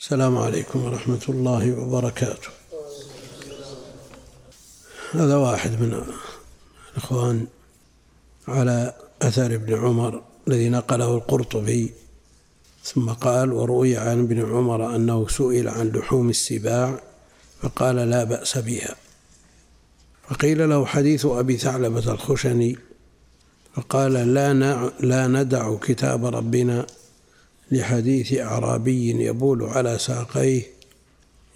السلام عليكم ورحمة الله وبركاته. هذا واحد من الإخوان على أثر ابن عمر الذي نقله القرطبي ثم قال وروي عن ابن عمر أنه سئل عن لحوم السباع فقال لا بأس بها فقيل له حديث أبي ثعلبة الخشني فقال لا لا ندع كتاب ربنا لحديث أعرابي يبول على ساقيه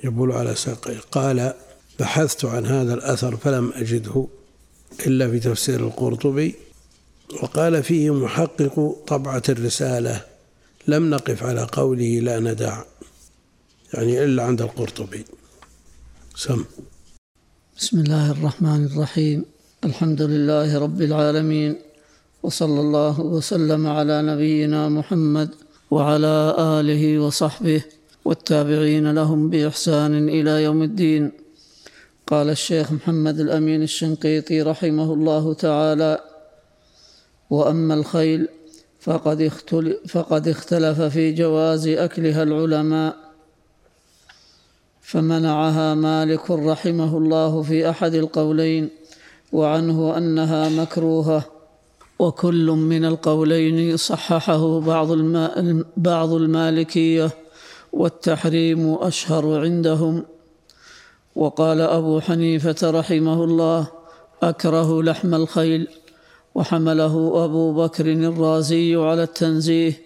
يبول على ساقيه. قال بحثت عن هذا الأثر فلم أجده إلا في تفسير القرطبي وقال فيه محقق طبعة الرسالة لم نقف على قوله لا ندع يعني إلا عند القرطبي. سم. بسم الله الرحمن الرحيم. الحمد لله رب العالمين وصلى الله وسلم على نبينا محمد وعلى آله وصحبه والتابعين لهم بإحسان إلى يوم الدين. قال الشيخ محمد الأمين الشنقيطي رحمه الله تعالى وأما الخيل فقد اختلف, فقد اختلف في جواز أكلها العلماء. فمنعها مالك رحمه الله في أحد القولين وعنه أنها مكروهة. وكل من القولين صححه بعض بعض المالكية والتحريم أشهر عندهم. وقال أبو حنيفة رحمه الله أكره لحم الخيل وحمله أبو بكر الرازي على التنزيه.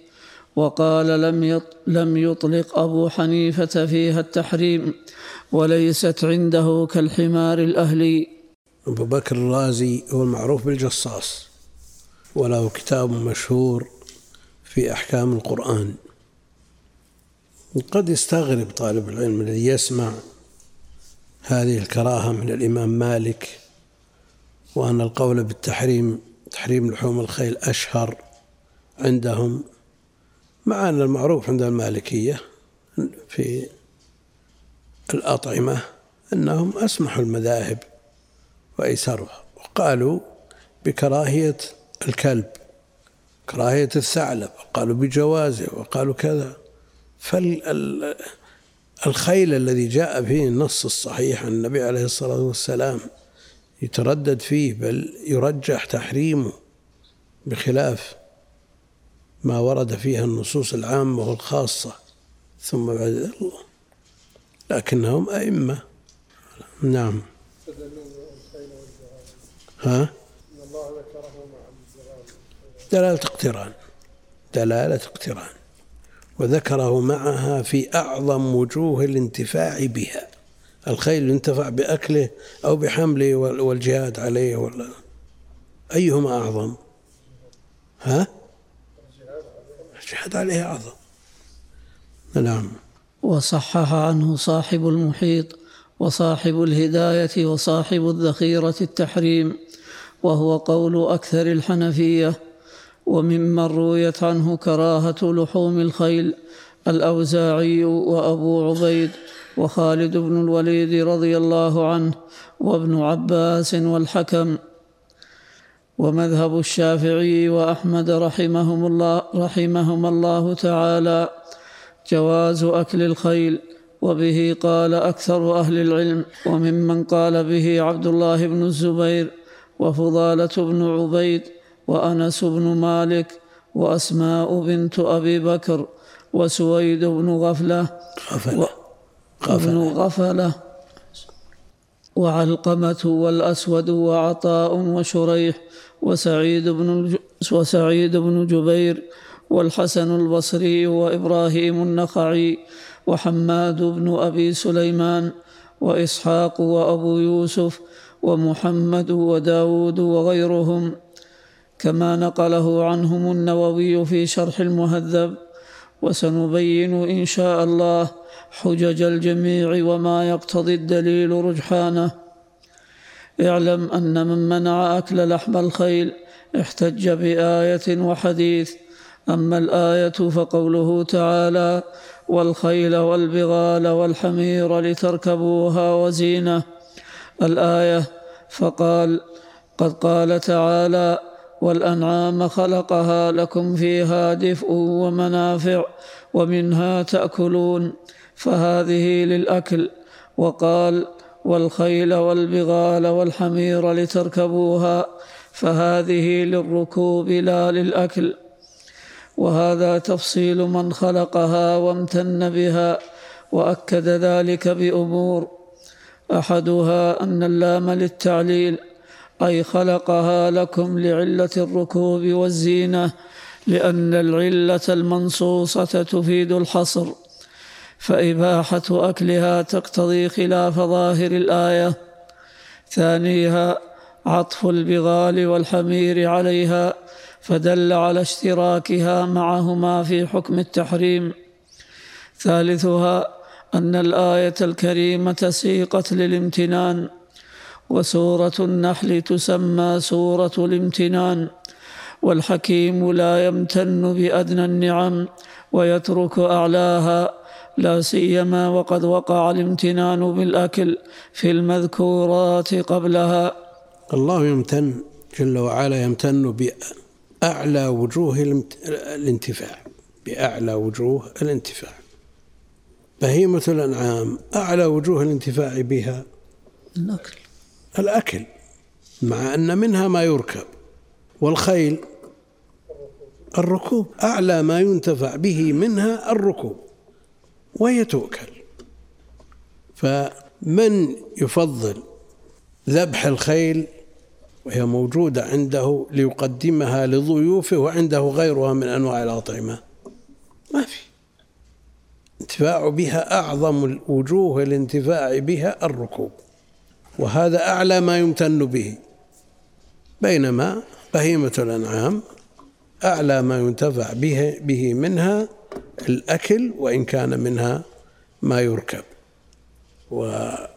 وقال لم لم يطلق أبو حنيفة فيها التحريم وليست عنده كالحمار الأهلي. أبو بكر الرازي هو المعروف بالجصاص. وله كتاب مشهور في أحكام القرآن. قد يستغرب طالب العلم الذي يسمع هذه الكراهة من الإمام مالك وأن القول بالتحريم تحريم لحوم الخيل أشهر عندهم مع أن المعروف عند المالكية في الأطعمة أنهم أسمحوا المذاهب وأيسرها وقالوا بكراهية الكلب. كراهية الثعلب. قالوا بجوازه وقالوا كذا. فالخيل الذي جاء فيه النص الصحيح عن النبي عليه الصلاة والسلام يتردد فيه بل يرجح تحريمه بخلاف ما ورد فيها النصوص العامة والخاصة. ثم بعد الله. لكنهم أئمة. نعم. ها؟ دلالة اقتران دلالة اقتران وذكره معها في أعظم وجوه الانتفاع بها الخيل ينتفع بأكله أو بحمله والجهاد عليه ولا أيهما أعظم؟ ها؟ الجهاد عليه أعظم. نعم. وصحح عنه صاحب المحيط وصاحب الهداية وصاحب الذخيرة التحريم وهو قول أكثر الحنفية وممن رويت عنه كراهة لحوم الخيل الأوزاعي وأبو عبيد وخالد بن الوليد رضي الله عنه وابن عباس والحكم. ومذهب الشافعي وأحمد رحمهم الله رحمهم الله تعالى جواز أكل الخيل وبه قال أكثر أهل العلم وممن قال به عبد الله بن الزبير وفضالة بن عبيد وأنس بن مالك وأسماء بنت أبي بكر وسويد بن غفلة غفلة. غفلة, غفلة وعلقمة والأسود وعطاء وشريح وسعيد بن وسعيد بن جبير والحسن البصري وإبراهيم النخعي وحماد بن أبي سليمان وإسحاق وأبو يوسف ومحمد وداود وغيرهم كما نقله عنهم النووي في شرح المهذب وسنبين إن شاء الله حجج الجميع وما يقتضي الدليل رجحانه. اعلم أن من منع أكل لحم الخيل احتج بآية وحديث أما الآية فقوله تعالى والخيل والبغال والحمير لتركبوها وزينة الآية فقال قد قال تعالى والأنعام خلقها لكم فيها دفء ومنافع ومنها تأكلون فهذه للأكل. وقال والخيل والبغال والحمير لتركبوها فهذه للركوب لا للأكل. وهذا تفصيل من خلقها وامتن بها وأكد ذلك بأمور. أحدها أن اللام للتعليل أي خلقها لكم لعلة الركوب والزينة لأن العلة المنصوصة تفيد الحصر. فإباحة أكلها تقتضي خلاف ظاهر الآية. ثانيها عطف البغال والحمير عليها فدل على اشتراكها معهما في حكم التحريم. ثالثها أن الآية الكريمة سيقت للامتنان. وسورة النحل تسمى سورة الامتنان والحكيم لا يمتن بأدنى النعم ويترك أعلاها لا سيما وقد وقع الامتنان بالأكل في المذكورات قبلها. الله يمتن جل وعلا يمتن بأعلى وجوه الانتفاع بأعلى وجوه الانتفاع. بهيمة الأنعام أعلى وجوه الانتفاع بها الأكل الأكل مع أن منها ما يركب والخيل الركوب. أعلى ما ينتفع به منها الركوب وهي تؤكل. فمن يفضل ذبح الخيل وهي موجودة عنده ليقدمها لضيوفه وعنده غيرها من أنواع الأطعمة؟ ما في. انتفاع بها أعظم وجوه الانتفاع بها الركوب. وهذا أعلى ما يمتن به. بينما بهيمة الأنعام أعلى ما ينتفع به, به منها الأكل وإن كان منها ما يركب. وهذا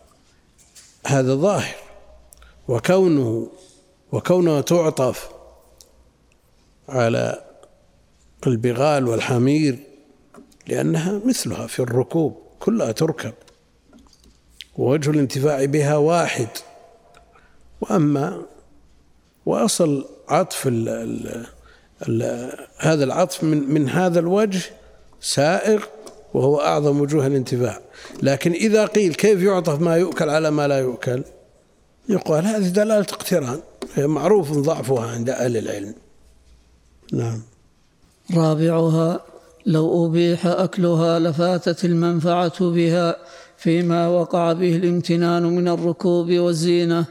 ظاهر. وكونه وكونها تعطف على البغال والحمير لأنها مثلها في الركوب كلها تركب. ووجه الانتفاع بها واحد. وأما وأصل عطف ال ال ال هذا العطف من, من هذا الوجه سائغ وهو أعظم وجوه الانتفاع. لكن إذا قيل كيف يعطف ما يؤكل على ما لا يؤكل يقال هذه دلالة اقتران. معروف ضعفها عند أهل العلم. نعم. رابعها لو أبيح أكلها لفاتت المنفعة بها فيما وقع به الامتنان من الركوب والزينة.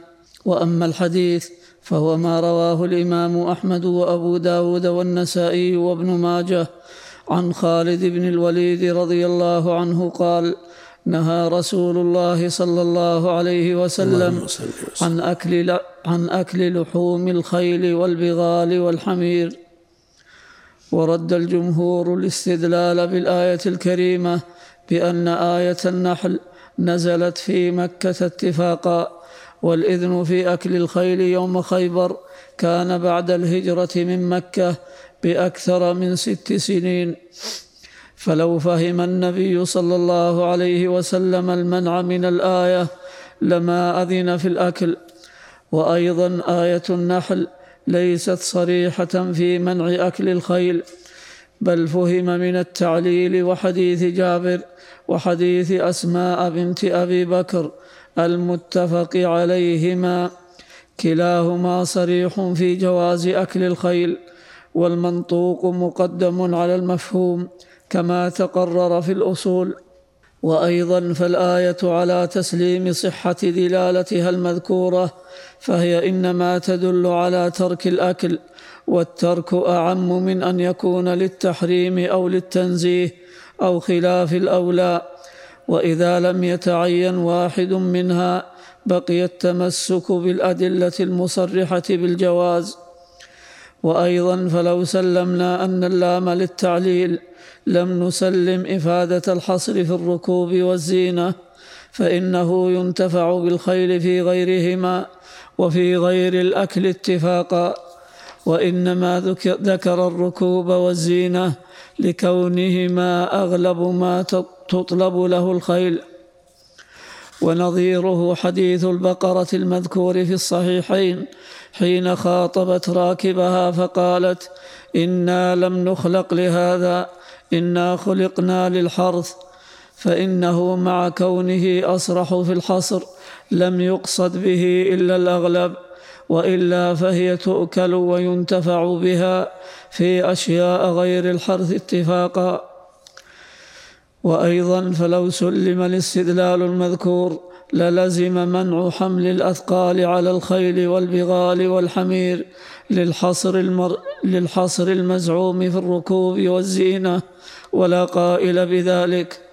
وأما الحديث فهو ما رواه الإمام أحمد وأبو داود والنسائي وابن ماجه عن خالد بن الوليد رضي الله عنه قال نهى رسول الله صلى الله عليه وسلم عن أكل عن أكل لحوم الخيل والبغال والحمير. ورد الجمهور الاستدلال بالآية الكريمة بأن آية النحل نزلت في مكة اتفاقا والإذن في أكل الخيل يوم خيبر كان بعد الهجرة من مكة بأكثر من ست سنين. فلو فهم النبي صلى الله عليه وسلم المنع من الآية لما أذن في الأكل. وأيضا آية النحل ليست صريحة في منع أكل الخيل بل فهم من التعليل وحديث جابر وحديث أسماء بنت أبي بكر المتفق عليهما. كلاهما صريح في جواز أكل الخيل والمنطوق مقدم على المفهوم كما تقرر في الأصول. وأيضا فالآية على تسليم صحة دلالتها المذكورة فهي إنما تدل على ترك الأكل والترك أعم من أن يكون للتحريم أو للتنزيه أو خلاف الأولى وإذا لم يتعين واحد منها بقي التمسك بالأدلة المصرحة بالجواز. وأيضا فلو سلمنا أن اللام للتعليل لم نسلم إفادة الحصر في الركوب والزينة فإنه ينتفع بالخيل في غيرهما وفي غير الأكل اتفاقا. وإنما ذكر الركوب والزينة لكونهما أغلب ما تطلب له الخيل. ونظيره حديث البقرة المذكور في الصحيحين حين خاطبت راكبها فقالت إنا لم نخلق لهذا إنا خلقنا للحرث فإنه مع كونه أصرح في الحصر لم يقصد به إلا الأغلب وإلا فهي تؤكل وينتفع بها في أشياء غير الحرث اتفاقا وأيضا فلو سلم الاستدلال المذكور للزم منع حمل الأثقال على الخيل والبغال والحمير للحصر, المر... للحصر المزعوم في الركوب والزينة ولا قائل بذلك.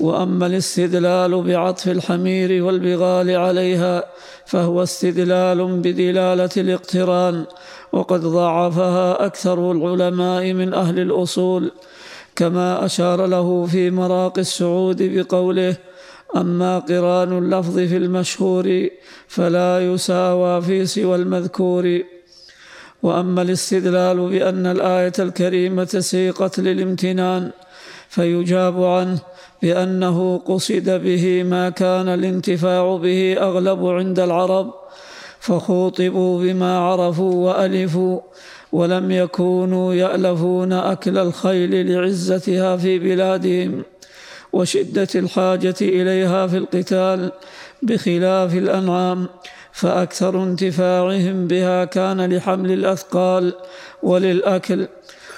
وأما الاستدلال بعطف الحمير والبغال عليها فهو استدلال بدلالة الاقتران وقد ضعفها أكثر العلماء من أهل الأصول كما أشار له في مراق السعود بقوله أما قران اللفظ في المشهور فلا يساوى في سوى المذكور. وأما الاستدلال بأن الآية الكريمة سيقت للامتنان فيجاب عنه بانه قصد به ما كان الانتفاع به أغلب عند العرب فخوطبوا بما عرفوا وألفوا ولم يكونوا يألفون أكل الخيل لعزتها في بلادهم وشدة الحاجة إليها في القتال بخلاف الأنعام فأكثر انتفاعهم بها كان لحمل الأثقال وللأكل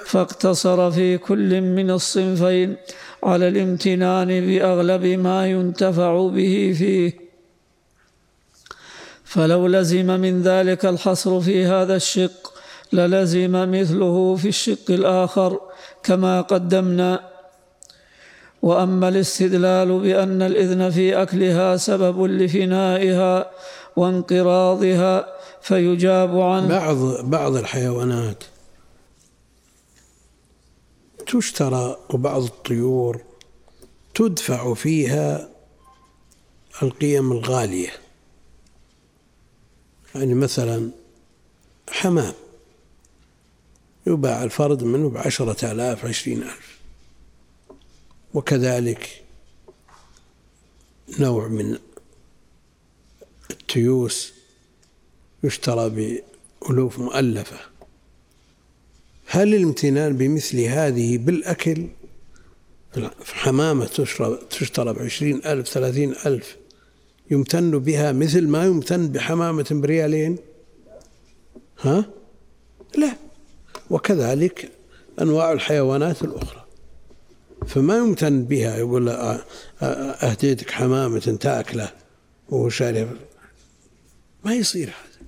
فاقتصر في كل من الصنفين على الامتنان بأغلب ما ينتفع به فيه. فلو لزم من ذلك الحصر في هذا الشق للزم مثله في الشق الآخر كما قدمنا. وأما الاستدلال بأن الإذن في أكلها سبب لفنائها وانقراضها فيجاب عن بعض بعض الحيوانات تشترى وبعض الطيور تدفع فيها القيم الغالية. يعني مثلا حمام يباع الفرد منه بعشرة آلاف عشرين ألف. وكذلك نوع من التيوس يشترى بألوف مؤلفة. هل الامتنان بمثل هذه بالأكل؟ حمامة تشترى بعشرين ألف ثلاثين ألف. يمتن بها مثل ما يمتن بحمامة بريالين؟ ها؟ لا. وكذلك أنواع الحيوانات الأخرى. فما يمتن بها يقول أهديتك حمامة تأكله وهو شارب. ما يصير هذا.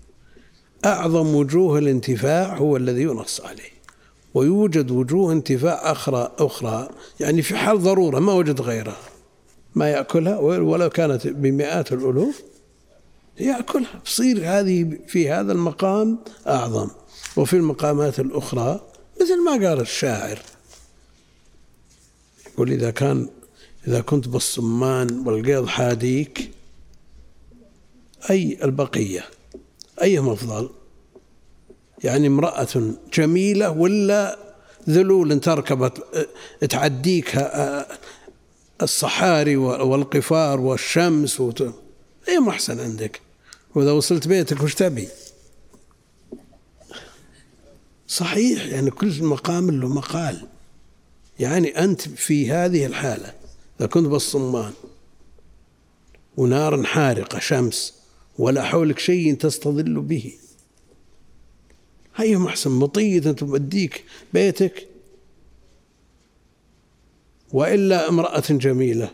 أعظم وجوه الانتفاع هو الذي ينص عليه. ويوجد وجوه انتفاع أخرى أخرى. يعني في حال ضرورة ما وجد غيرها. ما يأكلها ولو كانت بمئات الألوف يأكلها. تصير هذه في هذا المقام أعظم. وفي المقامات الأخرى مثل ما قال الشاعر. يقول إذا كان إذا كنت بالصمان والقيض حاديك أي البقية أيهم أفضل يعني امرأة جميلة ولا ذلول تركبت تعديك الصحاري والقفار والشمس وت... أي أحسن عندك؟ وإذا وصلت بيتك وش تبي؟ صحيح يعني كل مقام له مقال. يعني أنت في هذه الحالة إذا كنت بالصمان ونار حارقة شمس ولا حولك شيء تستظل به. هي أحسن مطية توديك بيتك. وإلا امرأة جميلة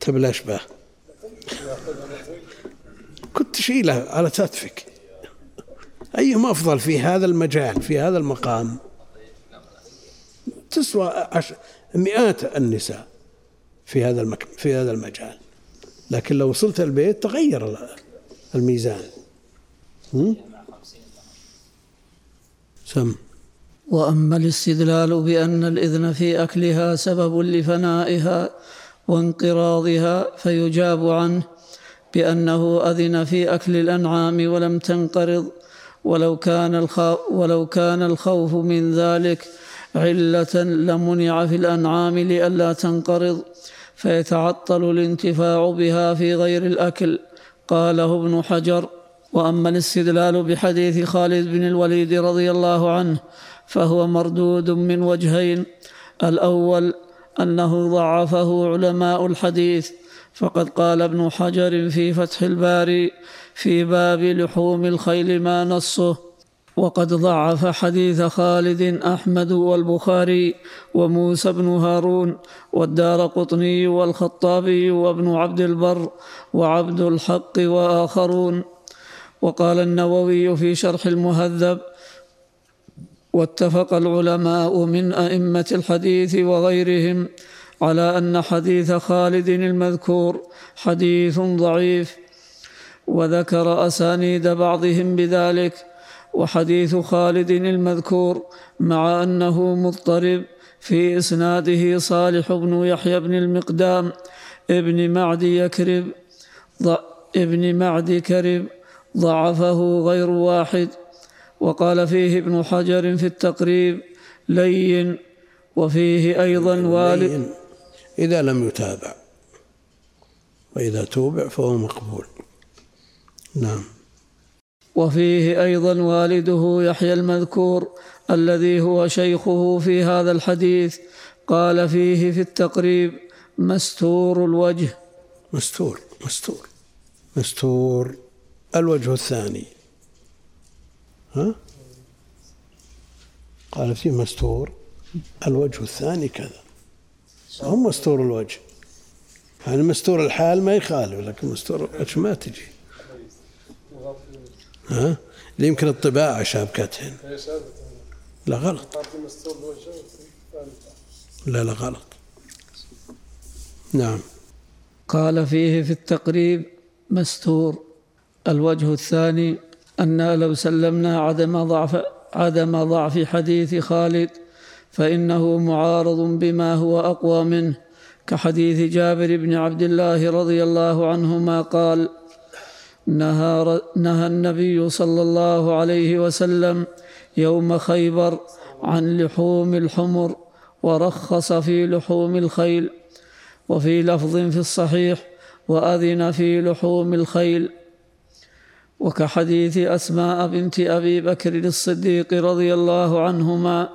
تبلاش به. كنت تشيلها على كتفك أيهما أفضل في هذا المجال في هذا المقام؟ تسوى عش... مئات النساء في هذا المك... في هذا المجال. لكن لو وصلت البيت تغير الميزان. سم. وأما الاستدلال بأن الإذن في أكلها سبب لفنائها وانقراضها فيجاب عنه بأنه أذن في أكل الأنعام ولم تنقرض ولو كان الخوف ولو كان الخوف من ذلك علة لمنع في الأنعام لئلا تنقرض فيتعطل الانتفاع بها في غير الأكل قاله ابن حجر. وأما الاستدلال بحديث خالد بن الوليد رضي الله عنه فهو مردود من وجهين. الأول أنه ضعفه علماء الحديث فقد قال ابن حجر في فتح الباري في باب لحوم الخيل ما نصه. وقد ضعف حديث خالد أحمد والبخاري وموسى بن هارون والدار قطني والخطابي وابن عبد البر وعبد الحق وآخرون. وقال النووي في شرح المهذب واتفق العلماء من أئمة الحديث وغيرهم على أن حديث خالد المذكور حديث ضعيف وذكر أسانيد بعضهم بذلك وحديث خالد المذكور مع أنه مضطرب في إسناده صالح بن يحيى بن المقدام ابن معد يكرب ابن معد كرب ضعفه غير واحد. وقال فيه ابن حجر في التقريب لين وفيه أيضا والد. إذا لم يتابع وإذا توبع فهو مقبول. نعم. وفيه أيضا والده يحيى المذكور الذي هو شيخه في هذا الحديث. قال فيه في التقريب مستور الوجه. مستور مستور مستور. الوجه الثاني. ها؟ قال فيه مستور الوجه الثاني كذا. هم مستور الوجه. يعني مستور الحال ما يخالف لكن مستور الوجه ما تجي. ها؟ يمكن الطباعة شابكتهن. لا غلط. لا لا غلط. نعم. قال فيه في التقريب مستور الوجه الثاني أن لو سلمنا عدم ضعف عدم ضعف حديث خالد فإنه معارض بما هو أقوى منه. كحديث جابر بن عبد الله رضي الله عنهما قال نهى, نهى النبي صلى الله عليه وسلم يوم خيبر عن لحوم الحمر ورخص في لحوم الخيل وفي لفظ في الصحيح وأذن في لحوم الخيل. وكحديث أسماء بنت أبي بكر الصديق رضي الله عنهما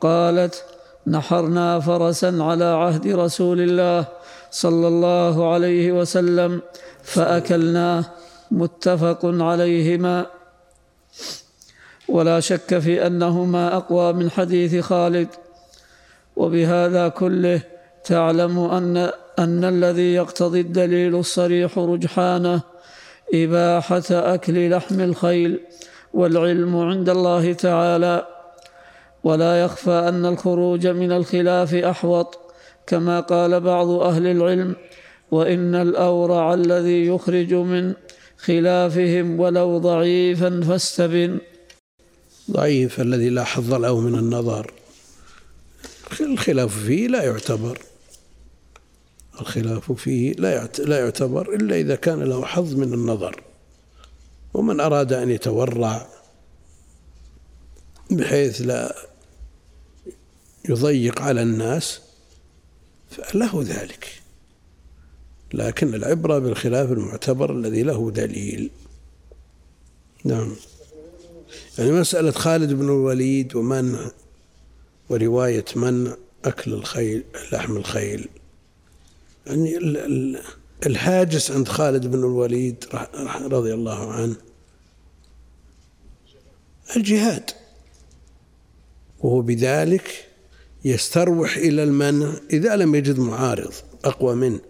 قالت نحرنا فرسا على عهد رسول الله صلى الله عليه وسلم فاكلناه متفق عليهما. ولا شك في أنهما أقوى من حديث خالد وبهذا كله تعلم أن أن الذي يقتضي الدليل الصريح رجحانه. إباحة أكل لحم الخيل والعلم عند الله تعالى. ولا يخفى أن الخروج من الخلاف أحوط كما قال بعض أهل العلم وإن الأورع الذي يخرج من خلافهم ولو ضعيفا فاستبن. ضعيف الذي لا حظ له من النظر. الخلاف فيه لا يعتبر. الخلاف فيه لا لا يعتبر إلا إذا كان له حظ من النظر. ومن أراد أن يتورع بحيث لا يضيق على الناس فله ذلك. لكن العبرة بالخلاف المعتبر الذي له دليل. نعم. يعني مسألة خالد بن الوليد ومنع ورواية منع أكل الخيل لحم الخيل. يعني الهاجس عند خالد بن الوليد رضي الله عنه. الجهاد. وهو بذلك يستروح إلى المنع إذا لم يجد معارض أقوى منه.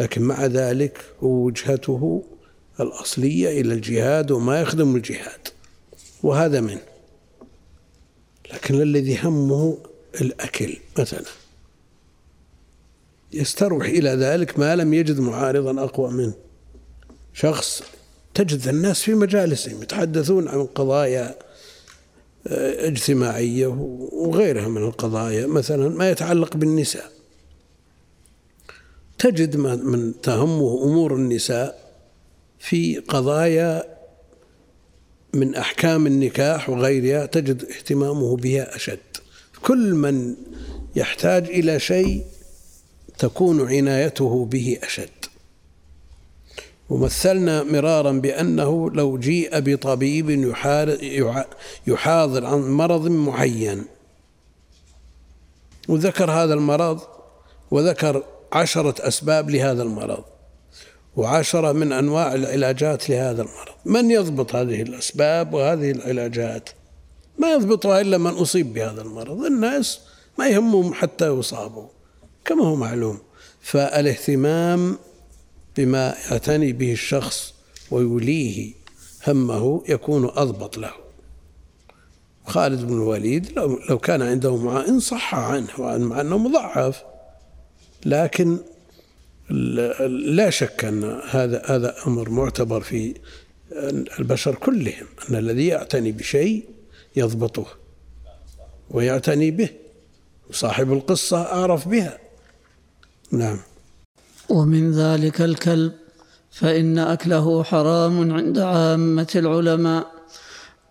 لكن مع ذلك وجهته الأصلية إلى الجهاد وما يخدم الجهاد. وهذا منه لكن الذي همه الأكل مثلا. يستروح إلى ذلك ما لم يجد معارضا أقوى منه. شخص تجد الناس في مجالسهم يتحدثون عن قضايا آه، اجتماعية وغيرها من القضايا مثلا ما يتعلق بالنساء. تجد من تهمه أمور النساء في قضايا من أحكام النكاح وغيرها تجد اهتمامه بها أشد. كل من يحتاج إلى شيء تكون عنايته به أشد. ومثلنا مرارا بأنه لو جيء بطبيب يحاضر عن مرض معين. وذكر هذا المرض وذكر عشرة أسباب لهذا المرض وعشرة من أنواع العلاجات لهذا المرض. من يضبط هذه الأسباب وهذه العلاجات؟ ما يضبطها إلا من أصيب بهذا المرض. الناس ما يهمهم حتى يصابوا. كما هو معلوم. فالاهتمام بما يعتني به الشخص ويوليه همه يكون أضبط له. خالد بن الوليد لو, كان عنده معائن صح عنه مع أنه مضعف لكن لا شك أن هذا هذا أمر معتبر في البشر كلهم أن الذي يعتني بشيء يضبطه ويعتني به. صاحب القصة أعرف بها. نعم. ومن ذلك الكلب فإن أكله حرام عند عامة العلماء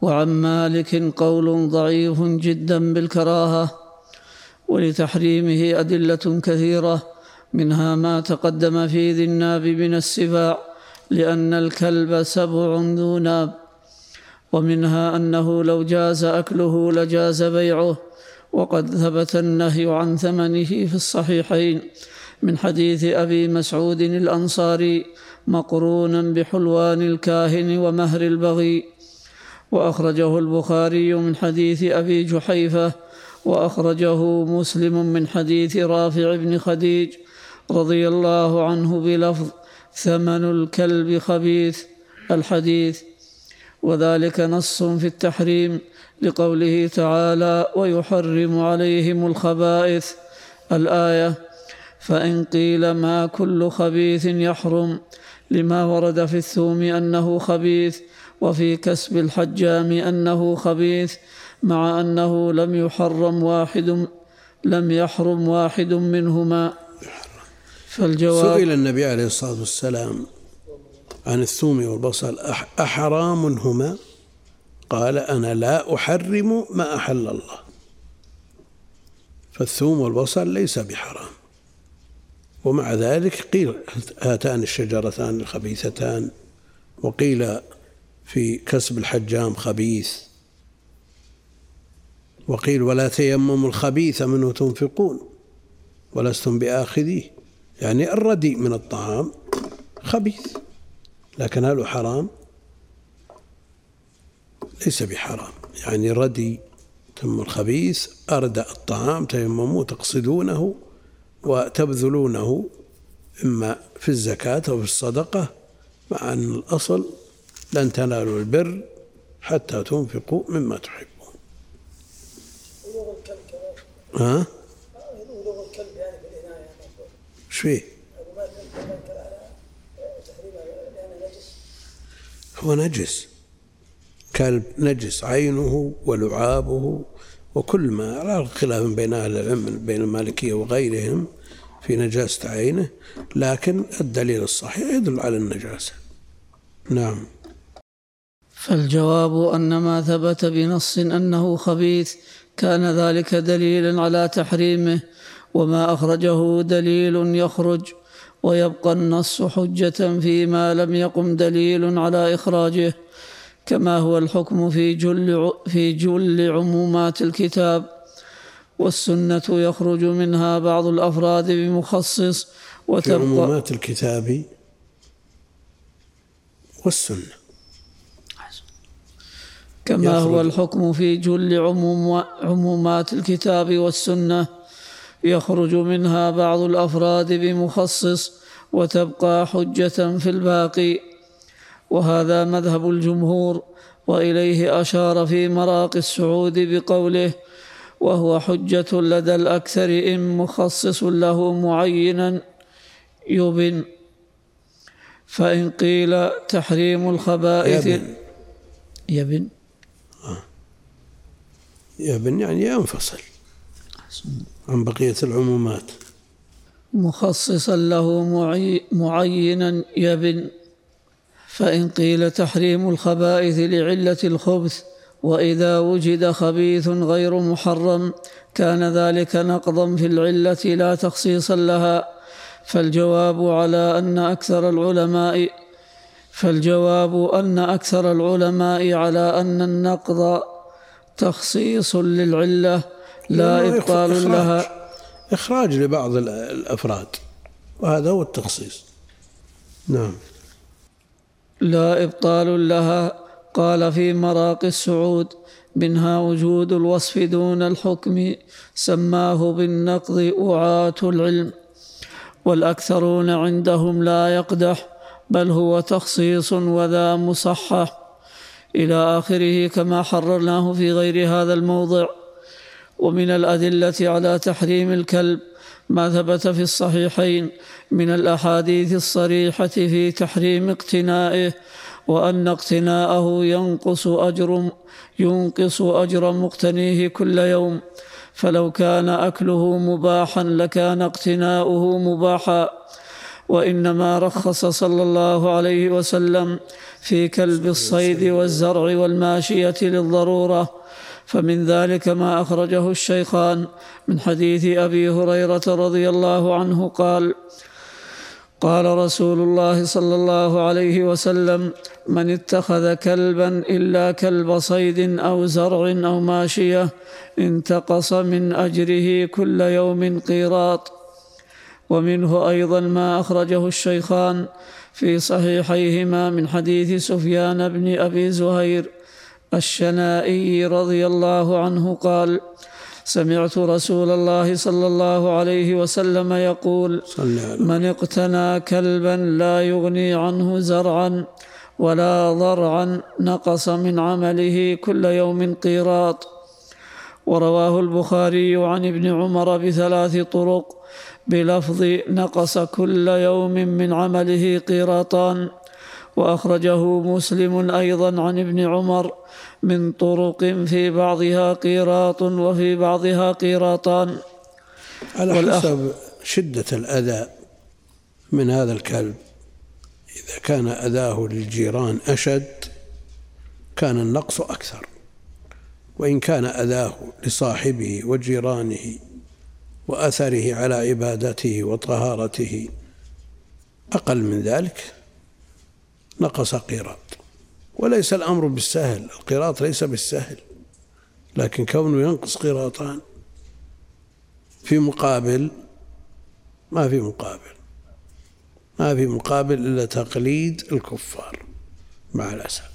وعن مالك قول ضعيف جدا بالكراهة ولتحريمه أدلة كثيرة منها ما تقدم في ذي الناب من السباع لأن الكلب سبع ذو ناب ومنها أنه لو جاز أكله لجاز بيعه وقد ثبت النهي عن ثمنه في الصحيحين من حديث أبي مسعود الأنصاري مقرونا بحلوان الكاهن ومهر البغي. وأخرجه البخاري من حديث أبي جحيفة وأخرجه مسلم من حديث رافع بن خديج رضي الله عنه بلفظ ثمن الكلب خبيث الحديث. وذلك نص في التحريم لقوله تعالى ويحرم عليهم الخبائث. الآية فإن قيل ما كل خبيث يحرم لما ورد في الثوم أنه خبيث وفي كسب الحجام أنه خبيث مع أنه لم يحرم واحد لم يحرم واحد منهما. فالجواب سئل النبي عليه الصلاة والسلام عن الثوم والبصل أحرام هما قال أنا لا أحرم ما أحل الله. فالثوم والبصل ليس بحرام. ومع ذلك قيل هاتان الشجرتان الخبيثتان وقيل في كسب الحجام خبيث. وقيل ولا تيمموا الخبيث منه تنفقون ولستم بآخذيه. يعني الرديء من الطعام خبيث لكن هل حرام؟ ليس بحرام. يعني ردي تم الخبيث أردى الطعام تيمموا تقصدونه. وتبذلونه إما في الزكاة أو في الصدقة مع أن الأصل لن تنالوا البر حتى تنفقوا مما تحبون ها؟ إيش فيه؟ هو نجس كلب نجس عينه ولعابه وكل ما على خلاف بين أهل العلم بين المالكية وغيرهم في نجاسة عينه لكن الدليل الصحيح يدل على النجاسة. نعم. فالجواب أن ما ثبت بنص أنه خبيث كان ذلك دليلا على تحريمه وما أخرجه دليل يخرج ويبقى النص حجة فيما لم يقم دليل على إخراجه. كما هو الحكم في جل في جل عمومات الكتاب. والسنة يخرج منها بعض الأفراد بمخصص وتبقى في عمومات الكتاب والسنة. كما هو الحكم في جل عموم عمومات الكتاب والسنة يخرج منها بعض الأفراد بمخصص وتبقى حجة في الباقي. وهذا مذهب الجمهور وإليه أشار في مراقي السعود بقوله وهو حجة لدى الأكثر إن مخصص له معينا يبن. فإن قيل تحريم الخبائث يبن. يبن؟ آه. يبن يعني ينفصل عن بقية العمومات. مخصصا له معينا يبن. فإن قيل تحريم الخبائث لعلة الخبث وإذا وجد خبيث غير محرم كان ذلك نقضا في العلة لا تخصيصا لها. فالجواب على أن أكثر العلماء فالجواب أن أكثر العلماء على أن النقض تخصيص للعلة لا إبطال إخراج لها. إخراج لبعض الأفراد وهذا هو التخصيص. نعم. لا إبطال لها قال في مراقي السعود منها وجود الوصف دون الحكم سماه بالنقض وعاة العلم. والأكثرون عندهم لا يقدح بل هو تخصيص وذا مصحح. إلى آخره كما حررناه في غير هذا الموضع. ومن الأدلة على تحريم الكلب ما ثبت في الصحيحين من الأحاديث الصريحة في تحريم اقتنائه وأن اقتناءه ينقص أجر ينقص أجر مقتنيه كل يوم. فلو كان أكله مباحا لكان اقتناؤه مباحا. وإنما رخص صلى الله عليه وسلم في كلب الصيد والزرع والماشية للضرورة. فمن ذلك ما أخرجه الشيخان من حديث أبي هريرة رضي الله عنه قال قال رسول الله صلى الله عليه وسلم من اتخذ كلبا إلا كلب صيد أو زرع أو ماشية انتقص من أجره كل يوم قيراط ومنه أيضا ما أخرجه الشيخان في صحيحيهما من حديث سفيان بن أبي زهير الشنائي رضي الله عنه قال سمعت رسول الله صلى الله عليه وسلم يقول من اقتنى كلبا لا يغني عنه زرعا ولا ضرعا نقص من عمله كل يوم قيراط ورواه البخاري عن ابن عمر بثلاث طرق بلفظ نقص كل يوم من عمله قيراطان. وأخرجه مسلم أيضا عن ابن عمر من طرق في بعضها قيراط وفي بعضها قيراطان. على حسب شدة الأذى من هذا الكلب. إذا كان أذاه للجيران أشد كان النقص أكثر. وإن كان أذاه لصاحبه وجيرانه وأثره على عبادته وطهارته أقل من ذلك نقص قيراط. وليس الأمر بالسهل القراط ليس بالسهل لكن كونه ينقص قراطان في مقابل ما في مقابل ما في مقابل إلا تقليد الكفار مع الأسف.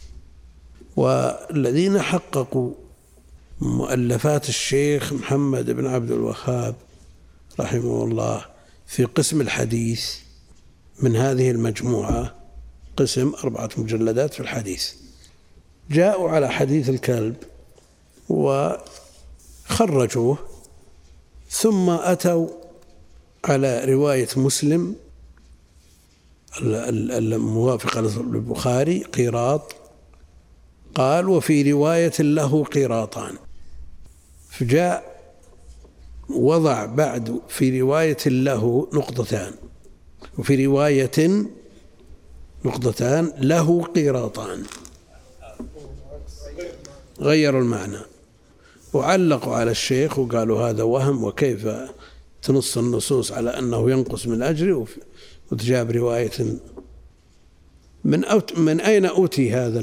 والذين حققوا مؤلفات الشيخ محمد بن عبد الوهاب رحمه الله في قسم الحديث من هذه المجموعة قسم أربعة مجلدات في الحديث. جاءوا على حديث الكلب وخرجوه ثم أتوا على رواية مسلم الموافقة للبخاري قيراط. قال وفي رواية له قيراطان. فجاء وضع بعد في رواية له نقطتان. وفي رواية نقطتان له قيراطان. غيروا المعنى. وعلقوا على الشيخ وقالوا هذا وهم وكيف تنص النصوص على أنه ينقص من أجره وتجاب رواية من أوت من أين أوتي هذا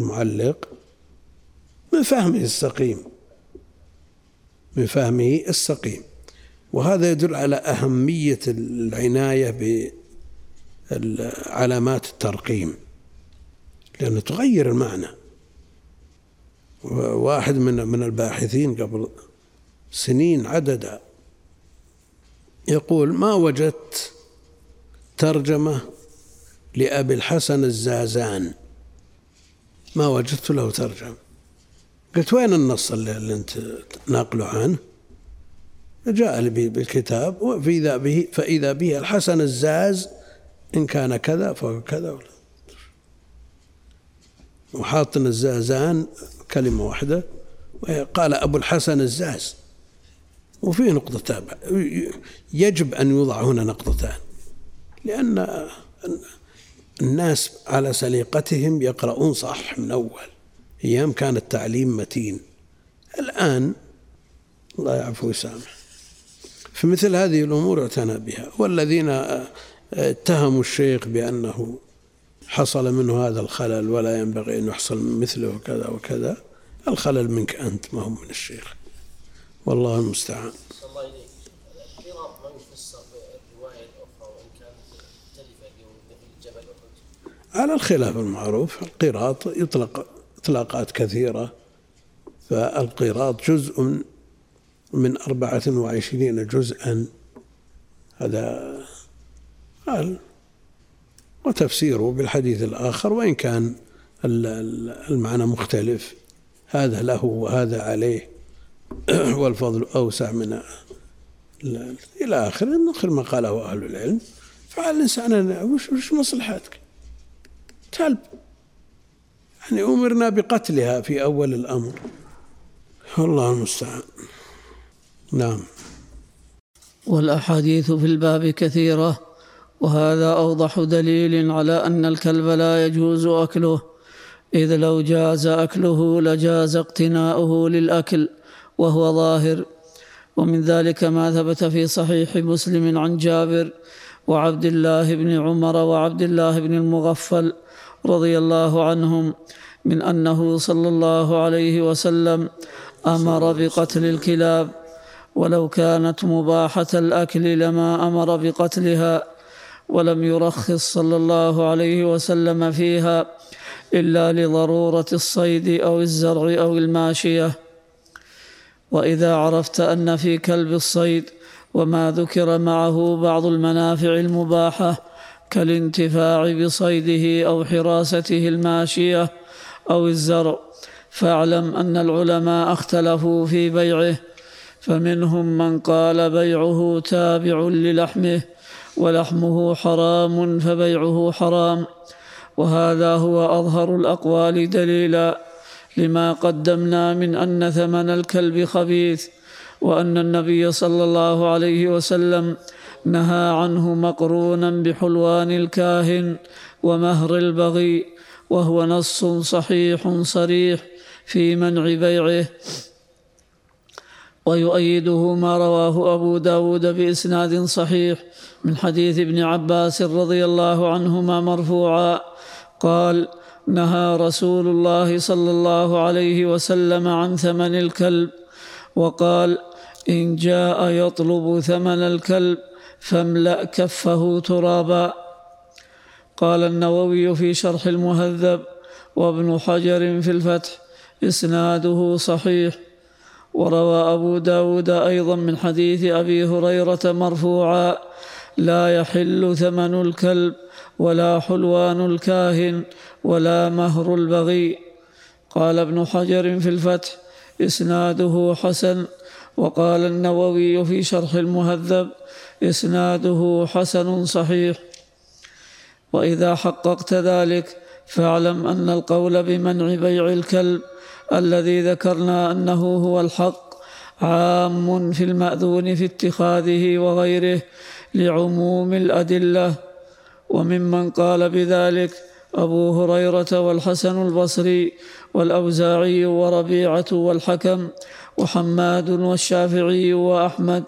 المعلق؟ من فهمه السقيم. من فهمه السقيم. وهذا يدل على أهمية العناية علامات الترقيم لأنه تغير المعنى. واحد من من الباحثين قبل سنين عددا يقول ما وجدت ترجمة لأبي الحسن الزازان؟ ما وجدت له ترجمة. قلت وين النص اللي أنت ناقله عنه؟ جاء بالكتاب. وفي به فإذا به الحسن الزاز إن كان كذا فهو كذا. ولا وحاط الزازان كلمة واحدة قال أبو الحسن الزاز. وفيه نقطة تابع يجب أن يوضع هنا نقطتان لأن الناس على سليقتهم يقرؤون صح من أول أيام كان التعليم متين. الآن الله يعفو ويسامح. فمثل هذه الأمور اعتنى بها. والذين اتهموا الشيخ بأنه حصل منه هذا الخلل ولا ينبغي أن يحصل مثله كذا وكذا. الخلل منك أنت ما هو من الشيخ. والله المستعان. على الخلاف المعروف القراط يطلق إطلاقات كثيرة. فالقراط جزء من أربعة وعشرين جزءا. هذا قال وتفسيره بالحديث الآخر وإن كان المعنى مختلف هذا له وهذا عليه والفضل أوسع من إلى آخره آخر ما قاله أهل العلم. فعلى الإنسان وش, وش مصلحتك؟ كلب يعني أمرنا بقتلها في أول الأمر. الله المستعان. نعم. والأحاديث في الباب كثيرة. وهذا أوضح دليل على أن الكلب لا يجوز أكله إذ لو جاز أكله لجاز اقتناؤه للأكل وهو ظاهر. ومن ذلك ما ثبت في صحيح مسلم عن جابر وعبد الله بن عمر وعبد الله بن المغفل رضي الله عنهم من أنه صلى الله عليه وسلم أمر بقتل الكلاب ولو كانت مباحة الأكل لما أمر بقتلها. ولم يرخص صلى الله عليه وسلم فيها إلا لضرورة الصيد أو الزرع أو الماشية. وإذا عرفت أن في كلب الصيد وما ذكر معه بعض المنافع المباحة كالانتفاع بصيده أو حراسته الماشية أو الزرع فاعلم أن العلماء اختلفوا في بيعه فمنهم من قال بيعه تابع للحمه ولحمه حرام فبيعه حرام. وهذا هو أظهر الأقوال دليلا لما قدمنا من أن ثمن الكلب خبيث وأن النبي صلى الله عليه وسلم نهى عنه مقرونا بحلوان الكاهن ومهر البغي وهو نص صحيح صريح في منع بيعه. ويؤيده ما رواه أبو داود بإسناد صحيح من حديث ابن عباس رضي الله عنهما مرفوعا. قال نهى رسول الله صلى الله عليه وسلم عن ثمن الكلب وقال إن جاء يطلب ثمن الكلب فاملأ كفه ترابا. قال النووي في شرح المهذب وابن حجر في الفتح إسناده صحيح وروى أبو داود أيضا من حديث أبي هريرة مرفوعا لا يحل ثمن الكلب ولا حلوان الكاهن ولا مهر البغي. قال ابن حجر في الفتح إسناده حسن. وقال النووي في شرح المهذب إسناده حسن صحيح. وإذا حققت ذلك فاعلم أن القول بمنع بيع الكلب الذي ذكرنا أنه هو الحق عام في المأذون في اتخاذه وغيره لعموم الأدلة. وممن قال بذلك أبو هريرة والحسن البصري والأوزاعي وربيعة والحكم وحماد والشافعي وأحمد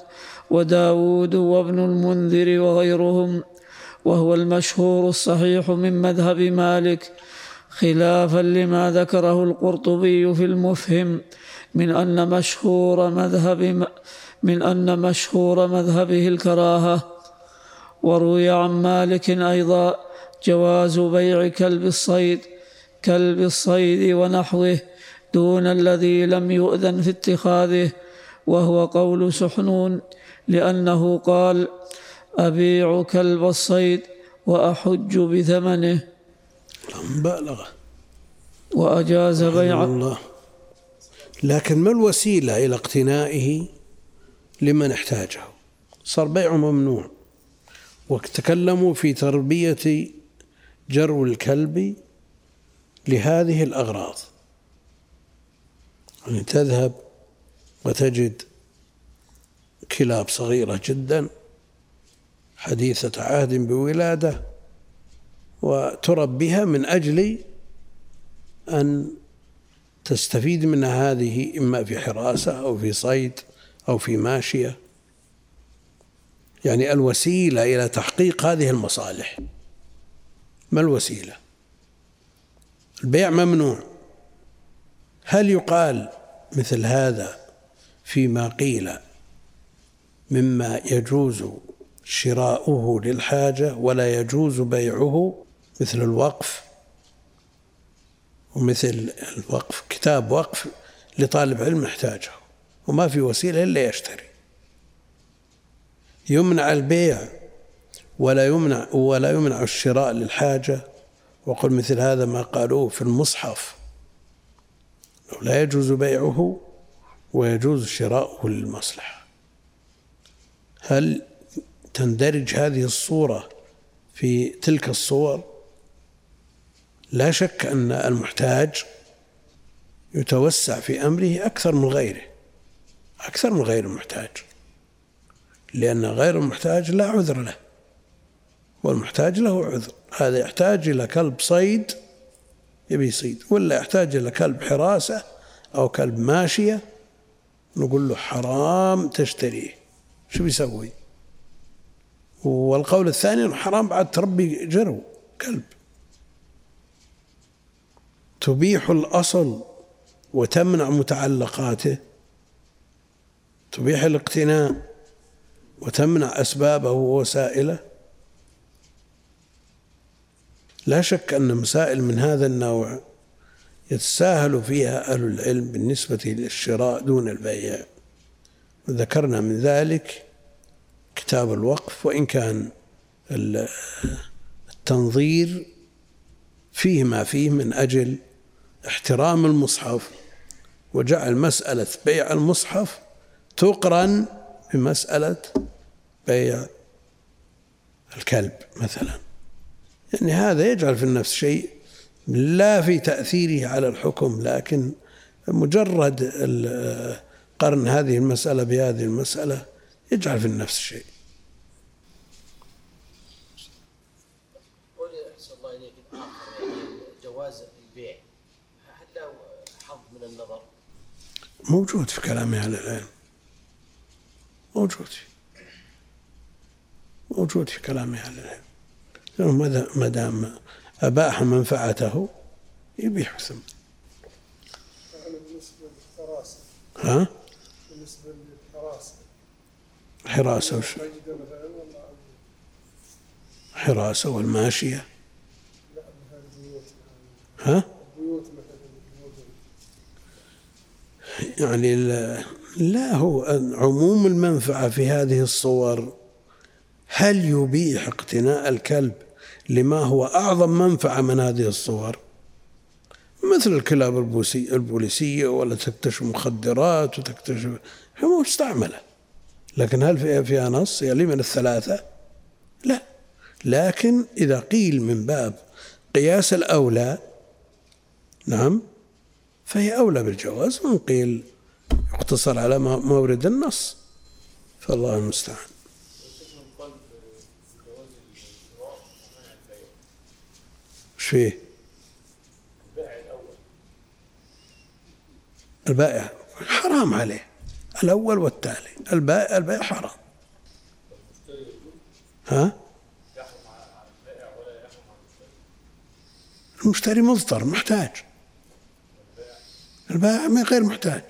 وداود وابن المنذر وغيرهم. وهو المشهور الصحيح من مذهب مالك خلافا لما ذكره القرطبي في المفهم من أن مشهور مذهب من أن مشهور مذهبه الكراهة. وروي عن مالك أيضا جواز بيع كلب الصيد كلب الصيد ونحوه دون الذي لم يؤذن في اتخاذه. وهو قول سحنون لأنه قال أبيع كلب الصيد وأحج بثمنه. مبالغة وأجاز بيع الله. لكن ما الوسيلة إلى اقتنائه لمن احتاجه؟ صار بيعه ممنوع. وتكلموا في تربية جرو الكلب لهذه الأغراض. يعني تذهب وتجد كلاب صغيرة جدا حديثة عهد بولادة وتربيها من أجل أن تستفيد من هذه إما في حراسة أو في صيد أو في ماشية. يعني الوسيلة إلى تحقيق هذه المصالح. ما الوسيلة؟ البيع ممنوع. هل يقال مثل هذا فيما قيل مما يجوز شراؤه للحاجة ولا يجوز بيعه؟ مثل الوقف ومثل الوقف كتاب وقف لطالب علم يحتاجه وما في وسيلة إلا يشتري. يمنع البيع ولا يمنع ولا يمنع الشراء للحاجة. وقل مثل هذا ما قالوه في المصحف لا يجوز بيعه ويجوز شراؤه للمصلحة. هل تندرج هذه الصورة في تلك الصور؟ لا شك أن المحتاج يتوسع في أمره أكثر من غيره أكثر من غير المحتاج لأن غير المحتاج لا عذر له والمحتاج له عذر. هذا يحتاج إلى كلب صيد يبي يصيد ولا يحتاج إلى كلب حراسة أو كلب ماشية نقول له حرام تشتريه. شو بيسوي؟ والقول الثاني حرام بعد تربي جرو كلب. تبيح الأصل وتمنع متعلقاته. تبيح الاقتناء وتمنع أسبابه ووسائله. لا شك أن مسائل من هذا النوع يتساهل فيها أهل العلم بالنسبة للشراء دون البيع. وذكرنا من ذلك كتاب الوقف وإن كان التنظير فيه ما فيه من أجل احترام المصحف وجعل مسألة بيع المصحف تقرن بمسألة بيع الكلب مثلا. يعني هذا يجعل في النفس شيء لا في تأثيره على الحكم لكن مجرد قرن هذه المسألة بهذه المسألة يجعل في النفس شيء جواز البيع هل له حظ من النظر؟ موجود في كلام أهل العلم موجود موجود في كلام أهل العلم ما دام أباح منفعته يبيح ثم ها؟ بالنسبة للحراسة حراسة وش؟ حراسة والماشية ها؟ يعني لا هو عموم المنفعة في هذه الصور هل يبيح اقتناء الكلب لما هو أعظم منفعة من هذه الصور؟ مثل الكلاب البوليسية ولا تكتشف مخدرات وتكتشف هي مستعملة. لكن هل فيها, فيها نص؟ يلي من الثلاثة؟ لا. لكن إذا قيل من باب قياس الأولى نعم فهي أولى بالجواز من قيل يقتصر على مورد النص. فالله المستعان. إيش فيه؟ البائع. حرام عليه. الأول والتالي. البائع البيع حرام. ها؟ المشتري مضطر محتاج. البائع ما غير محتاج.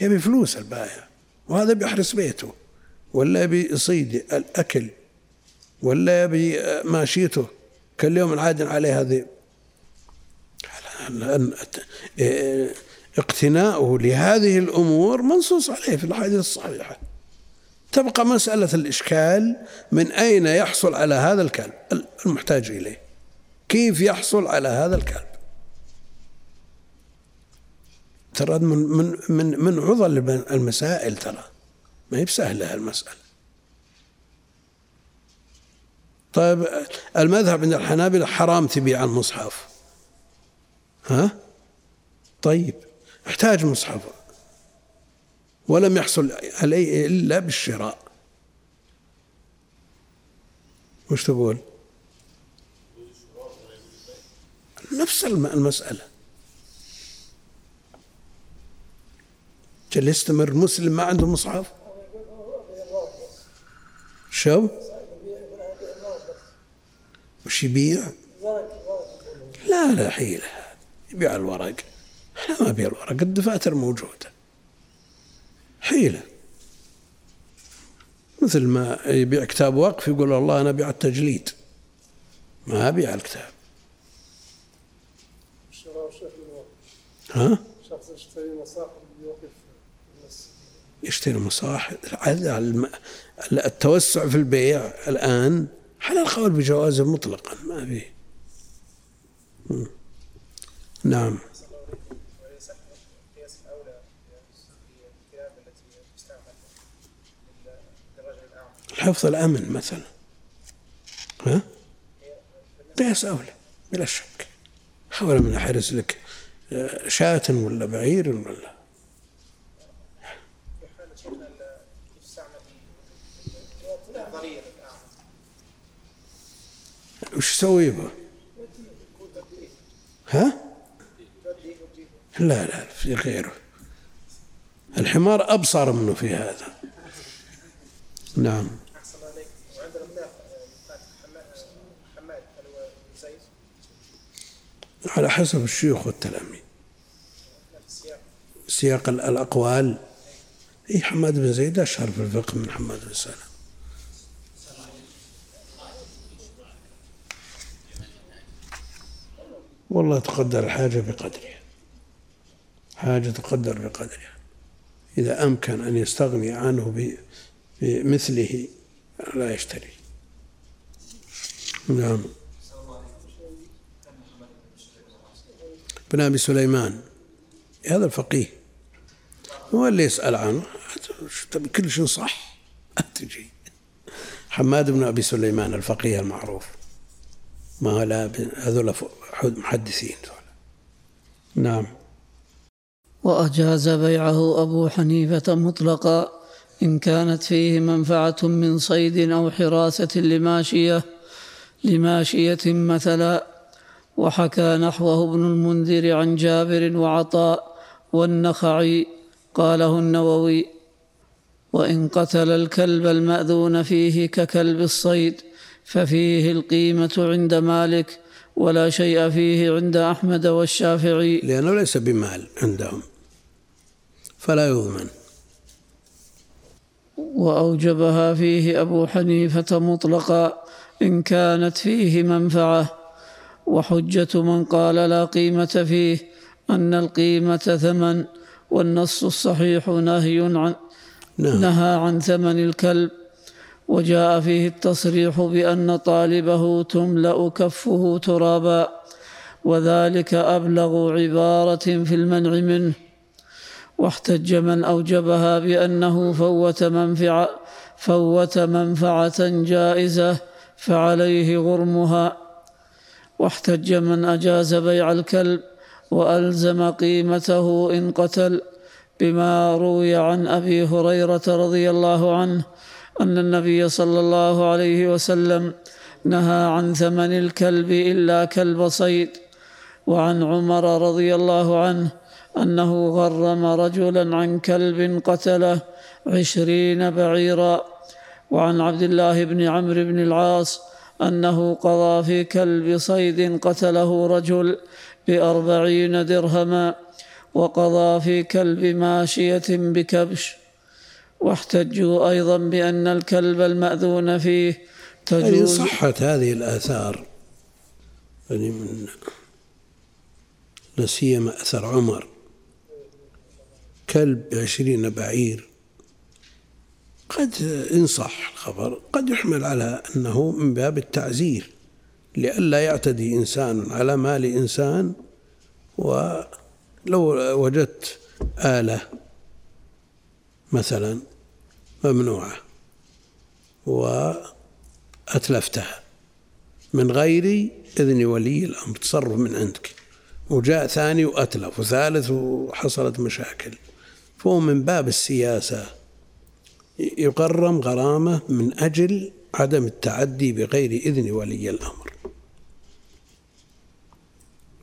يبي فلوس البائع وهذا بيحرس بيته ولا يبي يصيد الأكل ولا يبي ماشيته. كل يوم العاد عليه هذه. اقتناؤه لهذه الأمور منصوص عليه في الأحاديث الصحيحة. تبقى مسألة الإشكال من أين يحصل على هذا الكلب المحتاج إليه. كيف يحصل على هذا الكلب؟ ترى من من من من عضل المسائل ترى. ما هي بسهلة المساله طيب المذهب عند الحنابلة حرام تبيع المصحف. ها؟ طيب احتاج مصحف. ولم يحصل عليه إلا بالشراء. وش تقول؟ نفس المسألة. جل يستمر مسلم ما عنده مصحف. شو؟ وش يبيع؟ لا لا لا حيلة يبيع الورق. إحنا ما بيع الورق الدفاتر موجودة. حيلة مثل ما يبيع كتاب وقف يقول والله أنا أبيع التجليد. ما أبيع الكتاب. ها؟ شخص يشتري مصاحف يوقف يشتري مصاحف التوسع في البيع الآن على القول بجوازه مطلقا ما فيه نعم. حفظ الأمن مثلا. ها؟ قياس أولى بلا شك. حاول من أحرز لك آه، شاة ولا بعير ولا وش تسوي به؟ ها؟ لا لا في غيره. الحمار أبصر منه في هذا. نعم. على حسب الشيوخ والتلاميذ. سياق الأقوال. إيه حماد بن زيد أشهر في الفقه من حماد بن سلام والله تقدر الحاجة بقدرها. حاجة تقدر بقدرها. إذا أمكن أن يستغني عنه بمثله لا يشتري. نعم. بن أبي سليمان هذا الفقيه. هو اللي يسأل عنه. كل شيء صح. تجي حماد بن أبي سليمان الفقيه المعروف. ما لا هذول محدثين. نعم. وأجاز بيعه أبو حنيفة مطلقا إن كانت فيه منفعة من صيد أو حراسة لماشية لماشية مثلا وحكى نحوه ابن المنذر عن جابر وعطاء والنخعي قاله النووي وإن قتل الكلب المأذون فيه ككلب الصيد ففيه القيمة عند مالك ولا شيء فيه عند أحمد والشافعي. لأنه ليس بمال عندهم فلا يضمن وأوجبها فيه أبو حنيفة مطلقا إن كانت فيه منفعة. وحجة من قال لا قيمة فيه أن القيمة ثمن والنص الصحيح نهي عن نعم. نهى عن ثمن الكلب. وجاء فيه التصريح بأن طالبه تملأ كفه ترابا وذلك أبلغ عبارة في المنع منه. واحتج من أوجبها بأنه فوت منفعة فوت منفعة جائزة فعليه غرمها. واحتج من أجاز بيع الكلب وألزم قيمته إن قتل بما روي عن أبي هريرة رضي الله عنه أن النبي صلى الله عليه وسلم نهى عن ثمن الكلب إلا كلب صيد. وعن عمر رضي الله عنه أنه غرم رجلا عن كلب قتله عشرين بعيرا. وعن عبد الله بن عمرو بن العاص أنه قضى في كلب صيد قتله رجل بأربعين درهما وقضى في كلب ماشية بكبش. واحتجوا أيضا بأن الكلب المأذون فيه تجوز. يعني صحت هذه الآثار. يعني من لا سيما أثر عمر. كلب بعشرين بعير. قد إن صح الخبر قد يحمل على أنه من باب التعزير. لئلا يعتدي إنسان على مال إنسان ولو وجدت آلة مثلا ممنوعة. وأتلفتها. من غير إذن ولي الأمر تصرف من عندك. وجاء ثاني وأتلف وثالث وحصلت مشاكل. فهو من باب السياسة يقرم غرامة من أجل عدم التعدي بغير إذن ولي الأمر.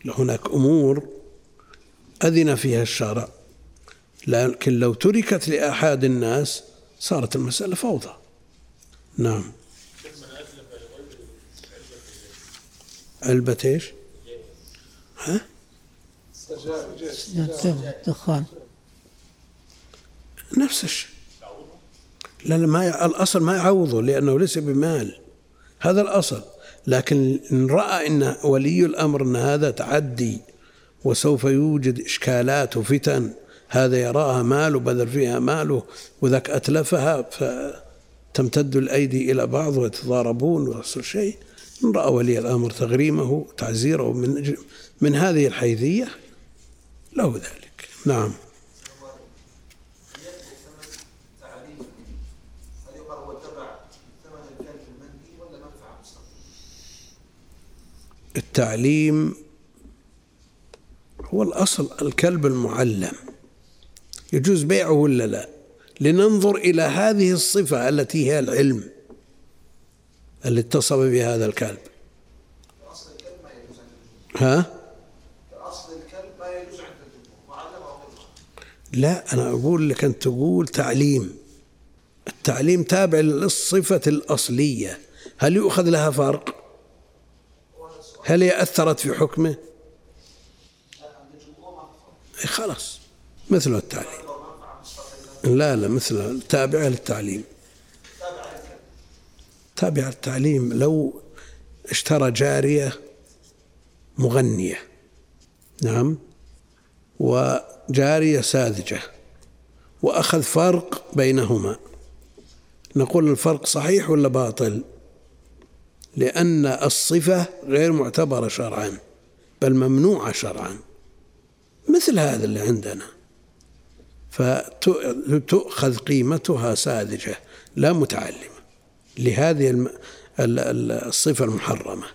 هناك أمور أذن فيها الشرع لكن لو تركت لأحد الناس صارت المسألة فوضى. نعم. علبة إيش؟ ها؟ الدخان نفس الشيء. لا لا ما ي... الأصل ما يعوضه لأنه ليس بمال. هذا الأصل. لكن إن رأى أن ولي الأمر أن هذا تعدي وسوف يوجد إشكالات وفتن هذا يراها مال وبذل فيها ماله وذاك أتلفها فتمتد الأيدي إلى بعض ويتضاربون ويحصل شيء. إن رأى ولي الأمر تغريمه تعزيره من من هذه الحيثية له ذلك. نعم. التعليم هو الأصل الكلب المعلم. يجوز بيعه ولا لا لننظر إلى هذه الصفة التي هي العلم اللي اتصف بهذا الكلب ها؟ لا أنا أقول لك أن تقول تعليم التعليم تابع للصفة الأصلية هل يؤخذ لها فرق؟ هل هي أثرت في حكمه؟ خلاص مثل التعليم لا لا مثل تابعة للتعليم. تابعة للتعليم لو اشترى جارية مغنية نعم وجارية ساذجة وأخذ فرق بينهما. نقول الفرق صحيح ولا باطل؟ لأن الصفة غير معتبرة شرعا بل ممنوعة شرعا. مثل هذا اللي عندنا. فتؤخذ قيمتها ساذجة لا متعلمة. لهذه الصفة المحرمة.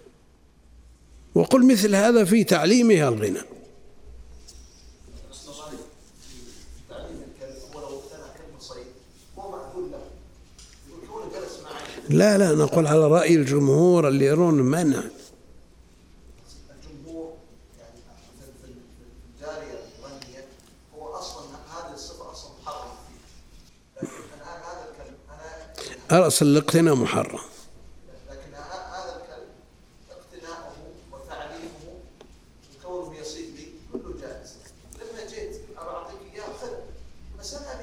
وقل مثل هذا في تعليمها الغنى. لا لا نقول على رأي الجمهور اللي يرون منع الجمهور يعني في الجاريه الغنيه هو أصلا هذه الصفه أصلا محرمه فيه لكن الان هذا أصل الاقتناء محرم. لكن هذا الكلب اقتناؤه وتعليمه وكونه يصيد لي كله جائز. لما جيت ابى اعطيك إياه خذ بس هذا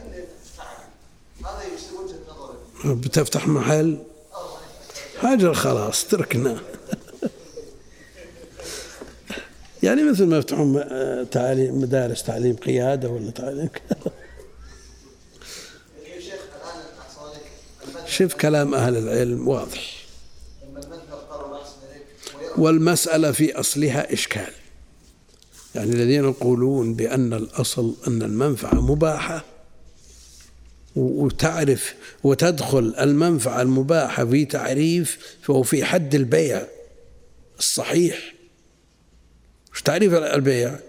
وجهة نظري بتفتح محل. هاجر خلاص تركنا. يعني مثل ما يفتحون تعليم مدارس تعليم قيادة ولا تعليم يا شوف كلام أهل العلم واضح. والمسألة في أصلها إشكال. يعني الذين يقولون بأن الأصل أن المنفعة مباحة وتعرف وتدخل المنفعة المباحة في تعريف فهو في حد البيع الصحيح. وش تعريف البيع؟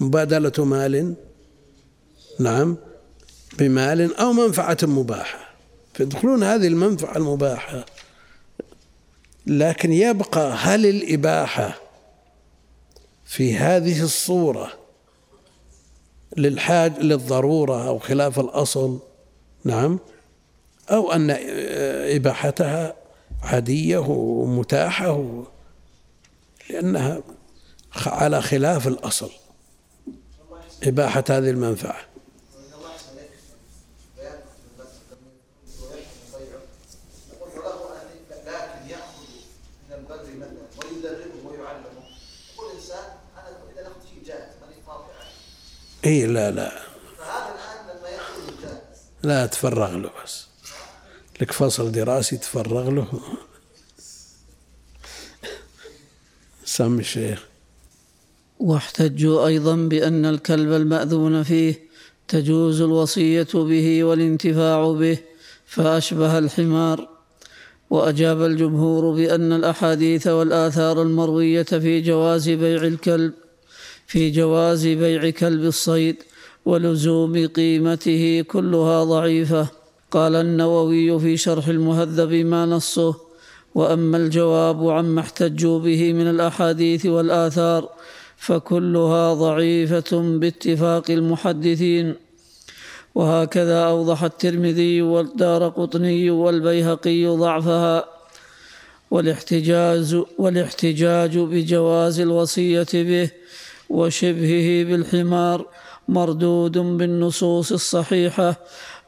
مبادلة مال نعم بمال أو منفعة مباحة. فيدخلون هذه المنفعة المباحة. لكن يبقى هل الإباحة في هذه الصورة للحاج للضرورة أو خلاف الأصل؟ نعم. أو أن إباحتها عادية ومتاحة لأنها على خلاف الأصل. إباحة هذه المنفعة وإن الله أحسن عليك بيان ويحكم بيعه يقول وله أن لكن يأخذ من البر مثلا ويدربه ويعلمه يقول الإنسان أنا إذا أخذ شيء جاهز ماني طافع عليه إي لا لا. لا تفرغ له بس. لك فصل دراسي تفرغ له. سمي الشيخ. واحتجوا أيضا بأن الكلب المأذون فيه تجوز الوصية به والانتفاع به فأشبه الحمار. وأجاب الجمهور بأن الأحاديث والآثار المروية في جواز بيع الكلب في جواز بيع كلب الصيد ولزوم قيمته كلها ضعيفة. قال النووي في شرح المهذب ما نصه وأما الجواب عما احتجوا به من الأحاديث والآثار فكلها ضعيفة باتفاق المحدثين. وهكذا أوضح الترمذي والدار قطني والبيهقي ضعفها. والاحتجاز والاحتجاج بجواز الوصية به وشبهه بالحمار مردود بالنصوص الصحيحة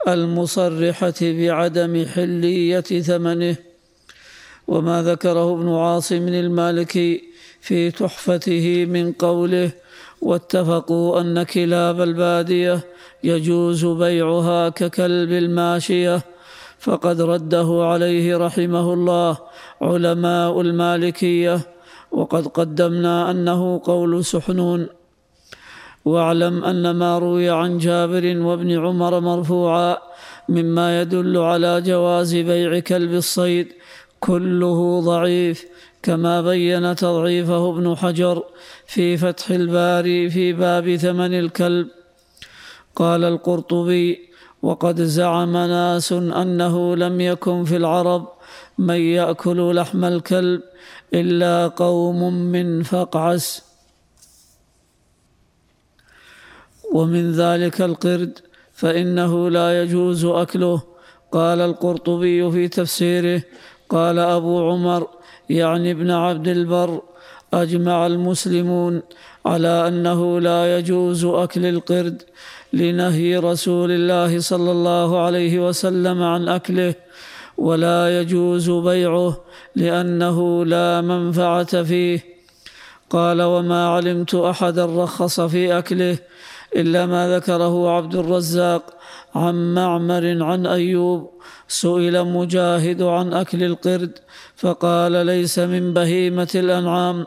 المصرحة بعدم حلية ثمنه. وما ذكره ابن عاصم المالكي في تحفته من قوله واتفقوا أن كلاب البادية يجوز بيعها ككلب الماشية. فقد رده عليه رحمه الله علماء المالكية. وقد قدمنا أنه قول سحنون. واعلم أن ما روي عن جابر وابن عمر مرفوعا مما يدل على جواز بيع كلب الصيد كله ضعيف كما بين تضعيفه ابن حجر في فتح الباري في باب ثمن الكلب. قال القرطبي وقد زعم ناس أنه لم يكن في العرب من يأكل لحم الكلب إلا قوم من فقعس. ومن ذلك القرد فإنه لا يجوز أكله. قال القرطبي في تفسيره قال أبو عمر يعني ابن عبد البر أجمع المسلمون على أنه لا يجوز أكل القرد لنهي رسول الله صلى الله عليه وسلم عن أكله. ولا يجوز بيعه لأنه لا منفعة فيه. قال وما علمت احدا رخص في أكله إلا ما ذكره عبد الرزاق عن معمر عن أيوب. سئل مجاهد عن أكل القرد فقال ليس من بهيمة الأنعام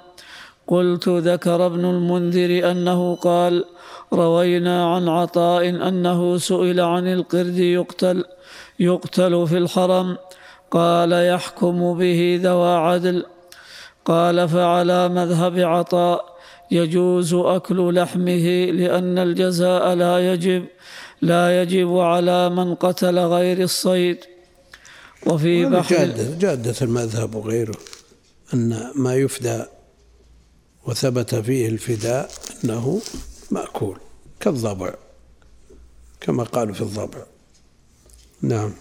قلت ذكر ابن المنذر أنه قال روينا عن عطاء أنه سئل عن القرد يقتل يقتل في الحرم قال يحكم به ذوى عدل. قال فعلى مذهب عطاء يجوز أكل لحمه لأن الجزاء لا يجب لا يجب على من قتل غير الصيد. وفي بحر جادة, جادة المذهب وغيره أن ما يفدى وثبت فيه الفداء أنه مأكول كالضبع كما قالوا في الضبع. نعم.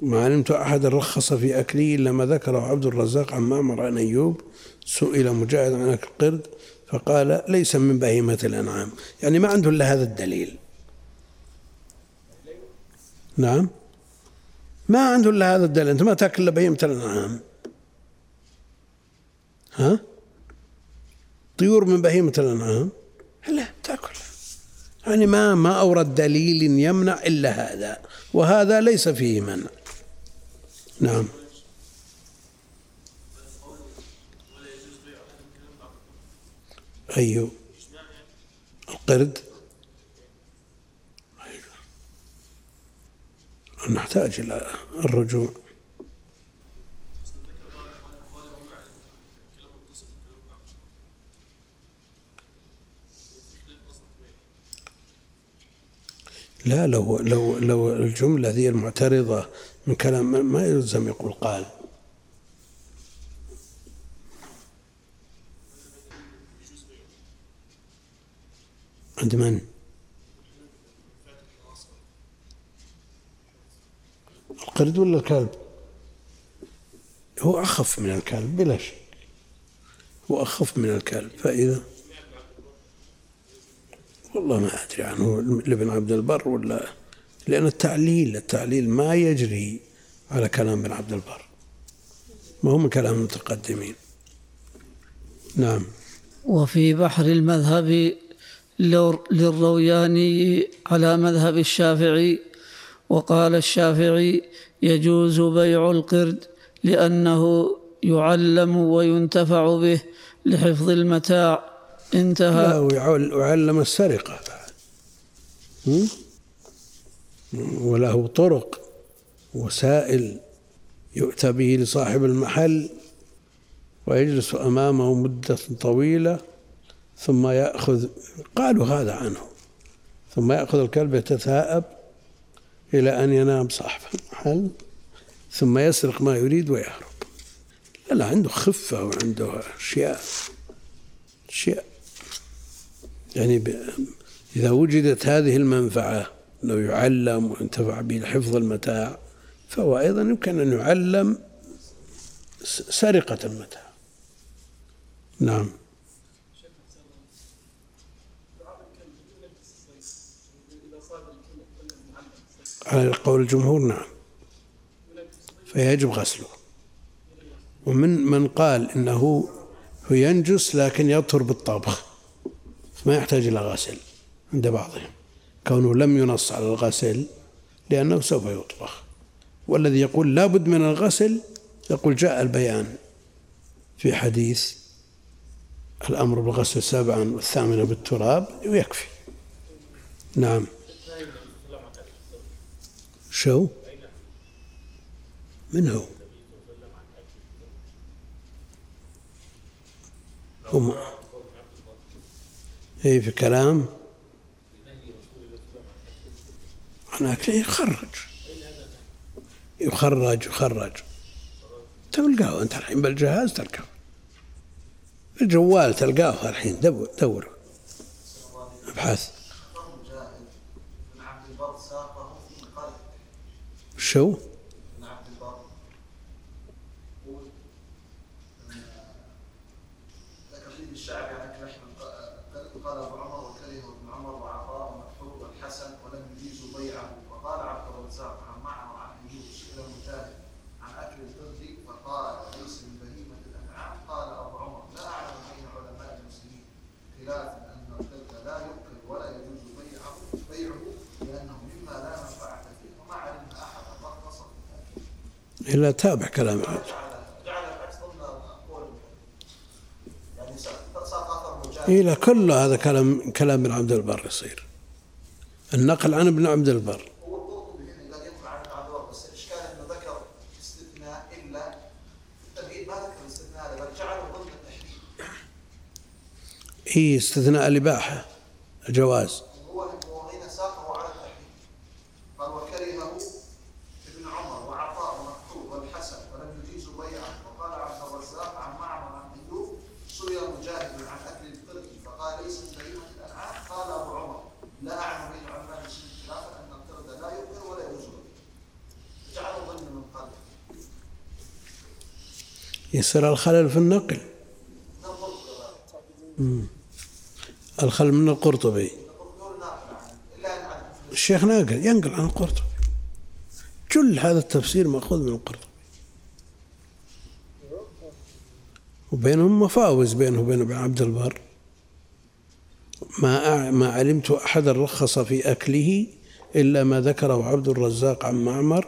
ما علمت أحد رخص في أكله إلا ما ذكره عبد الرزاق عن معمر عن أيوب سئل مجاهد عن أكل القرد فقال ليس من بهيمة الأنعام. يعني ما عنده إلا هذا الدليل. نعم. ما عنده إلا هذا الدليل. أنت ما تأكل إلا بهيمة الأنعام. ها؟ طيور من بهيمة الأنعام. لا تأكل. يعني ما ما أورد دليل يمنع إلا هذا وهذا ليس فيه منع. نعم. أيوه. القرد. نحتاج إلى الرجوع لا لو لو لو الجملة ذي المعترضة من كلام ما يلزم يقول قال عند من؟ القرد ولا الكلب؟ هو أخف من الكلب بلا شك. هو أخف من الكلب فإذا؟ والله ما أدري عنه لابن عبد البر ولا لأن التعليل التعليل ما يجري على كلام ابن عبد البر. ما هو من كلام المتقدمين. نعم. وفي بحر المذهب للروياني على مذهب الشافعي وقال الشافعي يجوز بيع القرد لأنه يعلم وينتفع به لحفظ المتاع. انتهى. لا ويعلم السرقة وله طرق وسائل يؤتى به لصاحب المحل ويجلس أمامه مدة طويلة ثم يأخذ قالوا هذا عنه. ثم يأخذ الكلب يتثاءب إلى أن ينام صاحب المحل ثم يسرق ما يريد ويهرب. لا عنده خفة وعنده أشياء أشياء. يعني إذا وجدت هذه المنفعة أنه يعلم وينتفع به لحفظ المتاع فهو أيضا يمكن أن يعلم سرقة المتاع. نعم. على قول الجمهور نعم. فيجب غسله. ومن من قال إنه ينجس لكن يطهر بالطبخ ما يحتاج إلى غسل عند بعضهم. كونه لم ينص على الغسل لأنه سوف يطبخ. والذي يقول لا بد من الغسل يقول جاء البيان في حديث الأمر بالغسل سبعا والثامنة بالتراب ويكفي. نعم. شو؟ من هو؟ هم اي في كلام. عن أكله يخرج يخرج يخرج. تلقاه أنت الحين بالجهاز تلقاه. الجوال تلقاه الحين دور دور. ابحث شو؟ إلا تابع كلام الحج إلى كل هذا كلام كلام ابن عبد البر يصير. النقل عن ابن عبد البر. هي استثناء الإباحة الجواز. يصير الخلل في النقل. الخلل من القرطبي. الشيخ ناقل ينقل عن القرطبي. كل هذا التفسير مأخوذ من القرطبي. وبينهم مفاوز بينه وبين ابن عبد البر. ما ما علمت أحدا رخص في أكله إلا ما ذكره عبد الرزاق عن معمر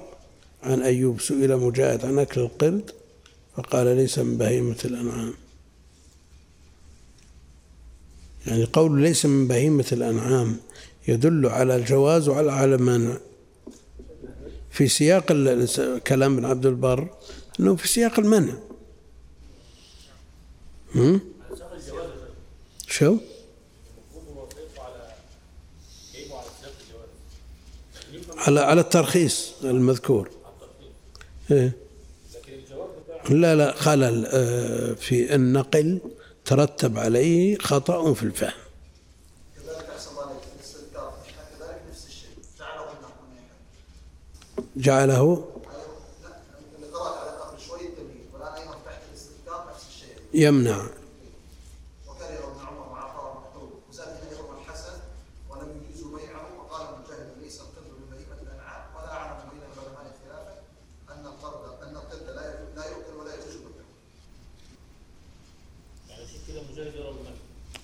عن أيوب سئل مجاهد عن أكل القرد فقال ليس من بهيمة الأنعام يعني قول ليس من بهيمة الأنعام يدل على الجواز وعلى على المانع في سياق كلام ابن عبد البر أنه في سياق المنع هم؟ شو؟ على على الترخيص المذكور إيه؟ لا لا خلل آه، في النقل ترتب عليه خطأ في الفهم. جعله يمنع.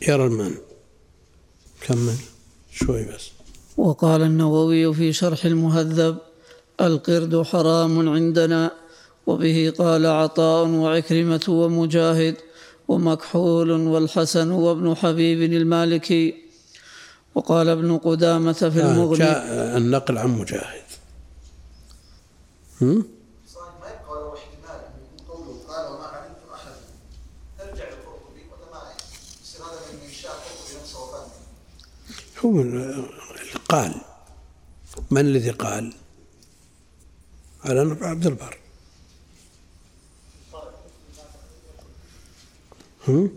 يرى المنع كمل شوي بس. وقال النووي في شرح المهذب القرد حرام عندنا وبه قال عطاء وعكرمة ومجاهد ومكحول والحسن وابن حبيب المالكي. وقال ابن قدامة في آه، المغني. جاء النقل عن مجاهد. هو من قال من الذي قال؟ على عبد البر. هم؟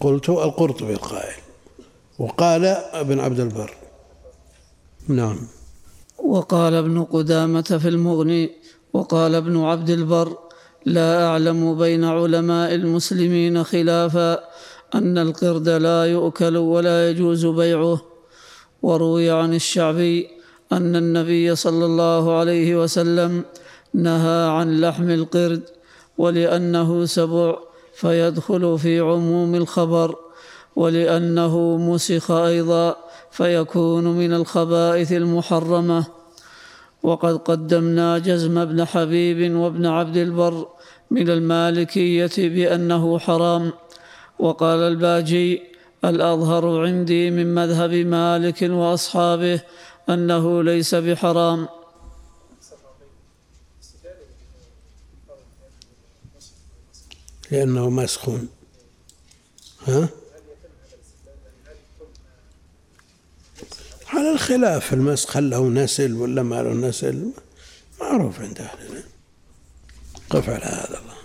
قلت القرطبي القائل وقال ابن عبد البر. نعم. وقال ابن قدامة في المغني وقال ابن عبد البر لا أعلم بين علماء المسلمين خلافا أن القرد لا يؤكل ولا يجوز بيعه. وروي عن الشعبي أن النبي صلى الله عليه وسلم نهى عن لحم القرد ولأنه سبع فيدخل في عموم الخبر ولأنه مسخ أيضا فيكون من الخبائث المحرمة. وقد قدمنا جزم بن حبيب وابن عبد البر من المالكية بأنه حرام. وقال الباجي الأظهر عندي من مذهب مالك وأصحابه أنه ليس بحرام. لأنه مسخون. ها؟ على الخلاف المسخ هل له نسل ولا ما له نسل؟ معروف عند أهل العلم. قف على هذا الله.